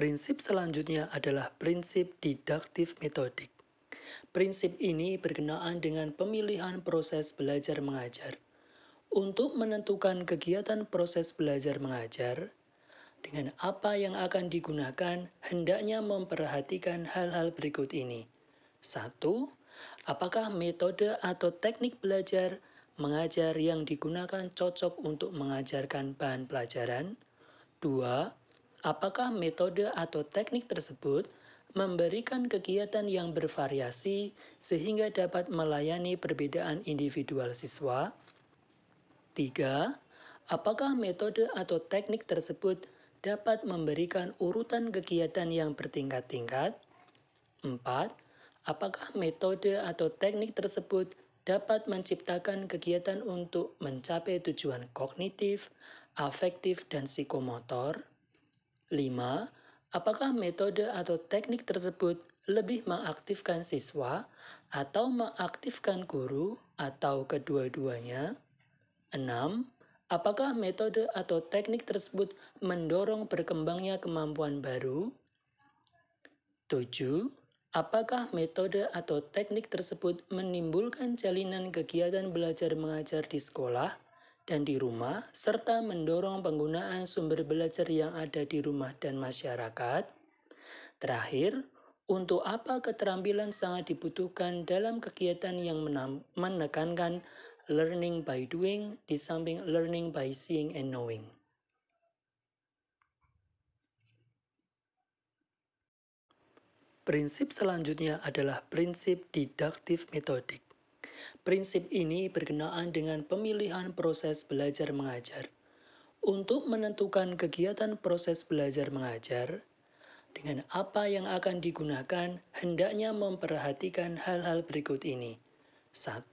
Prinsip selanjutnya adalah prinsip didaktif metodik. Prinsip ini berkenaan dengan pemilihan proses belajar mengajar. Untuk menentukan kegiatan proses belajar mengajar, dengan apa yang akan digunakan, hendaknya memperhatikan hal-hal berikut ini. 1. Apakah metode atau teknik belajar mengajar yang digunakan cocok untuk mengajarkan bahan pelajaran? 2 apakah metode atau teknik tersebut memberikan kegiatan yang bervariasi sehingga dapat melayani perbedaan individual siswa? 3. Apakah metode atau teknik tersebut dapat memberikan urutan kegiatan yang bertingkat-tingkat? 4. Apakah metode atau teknik tersebut dapat menciptakan kegiatan untuk mencapai tujuan kognitif, afektif, dan psikomotor? 5. Apakah metode atau teknik tersebut lebih mengaktifkan siswa atau mengaktifkan guru atau kedua-duanya? 6. Apakah metode atau teknik tersebut mendorong berkembangnya kemampuan baru? 7. Apakah metode atau teknik tersebut menimbulkan jalinan kegiatan belajar mengajar di sekolah? Dan di rumah, serta mendorong penggunaan sumber belajar yang ada di rumah dan masyarakat. Terakhir, untuk apa keterampilan sangat dibutuhkan dalam kegiatan yang menekankan learning by doing di samping learning by seeing and knowing. Prinsip selanjutnya adalah prinsip didaktif metodik. Prinsip ini berkenaan dengan pemilihan proses belajar mengajar. Untuk menentukan kegiatan proses belajar mengajar, dengan apa yang akan digunakan, hendaknya memperhatikan hal-hal berikut ini. 1.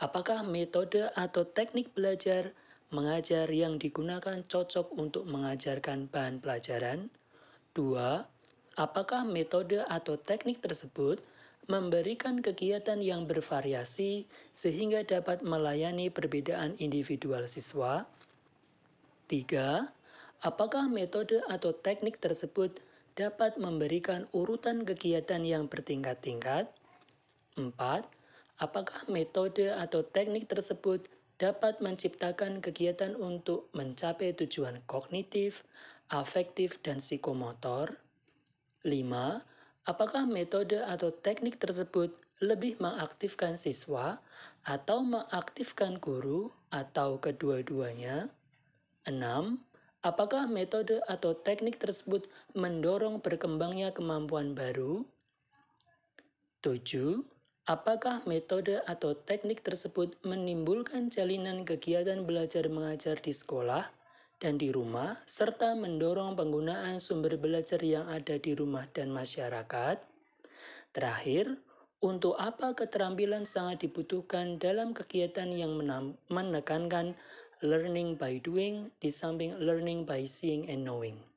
Apakah metode atau teknik belajar mengajar yang digunakan cocok untuk mengajarkan bahan pelajaran? 2. Apakah metode atau teknik tersebut memberikan kegiatan yang bervariasi sehingga dapat melayani perbedaan individual siswa. 3. Apakah metode atau teknik tersebut dapat memberikan urutan kegiatan yang bertingkat-tingkat? 4. Apakah metode atau teknik tersebut dapat menciptakan kegiatan untuk mencapai tujuan kognitif, afektif, dan psikomotor? 5 Apakah metode atau teknik tersebut lebih mengaktifkan siswa atau mengaktifkan guru atau kedua-duanya? 6. Apakah metode atau teknik tersebut mendorong berkembangnya kemampuan baru? 7. Apakah metode atau teknik tersebut menimbulkan jalinan kegiatan belajar mengajar di sekolah dan di rumah, serta mendorong penggunaan sumber belajar yang ada di rumah dan masyarakat. Terakhir, untuk apa keterampilan sangat dibutuhkan dalam kegiatan yang menekankan learning by doing di samping learning by seeing and knowing.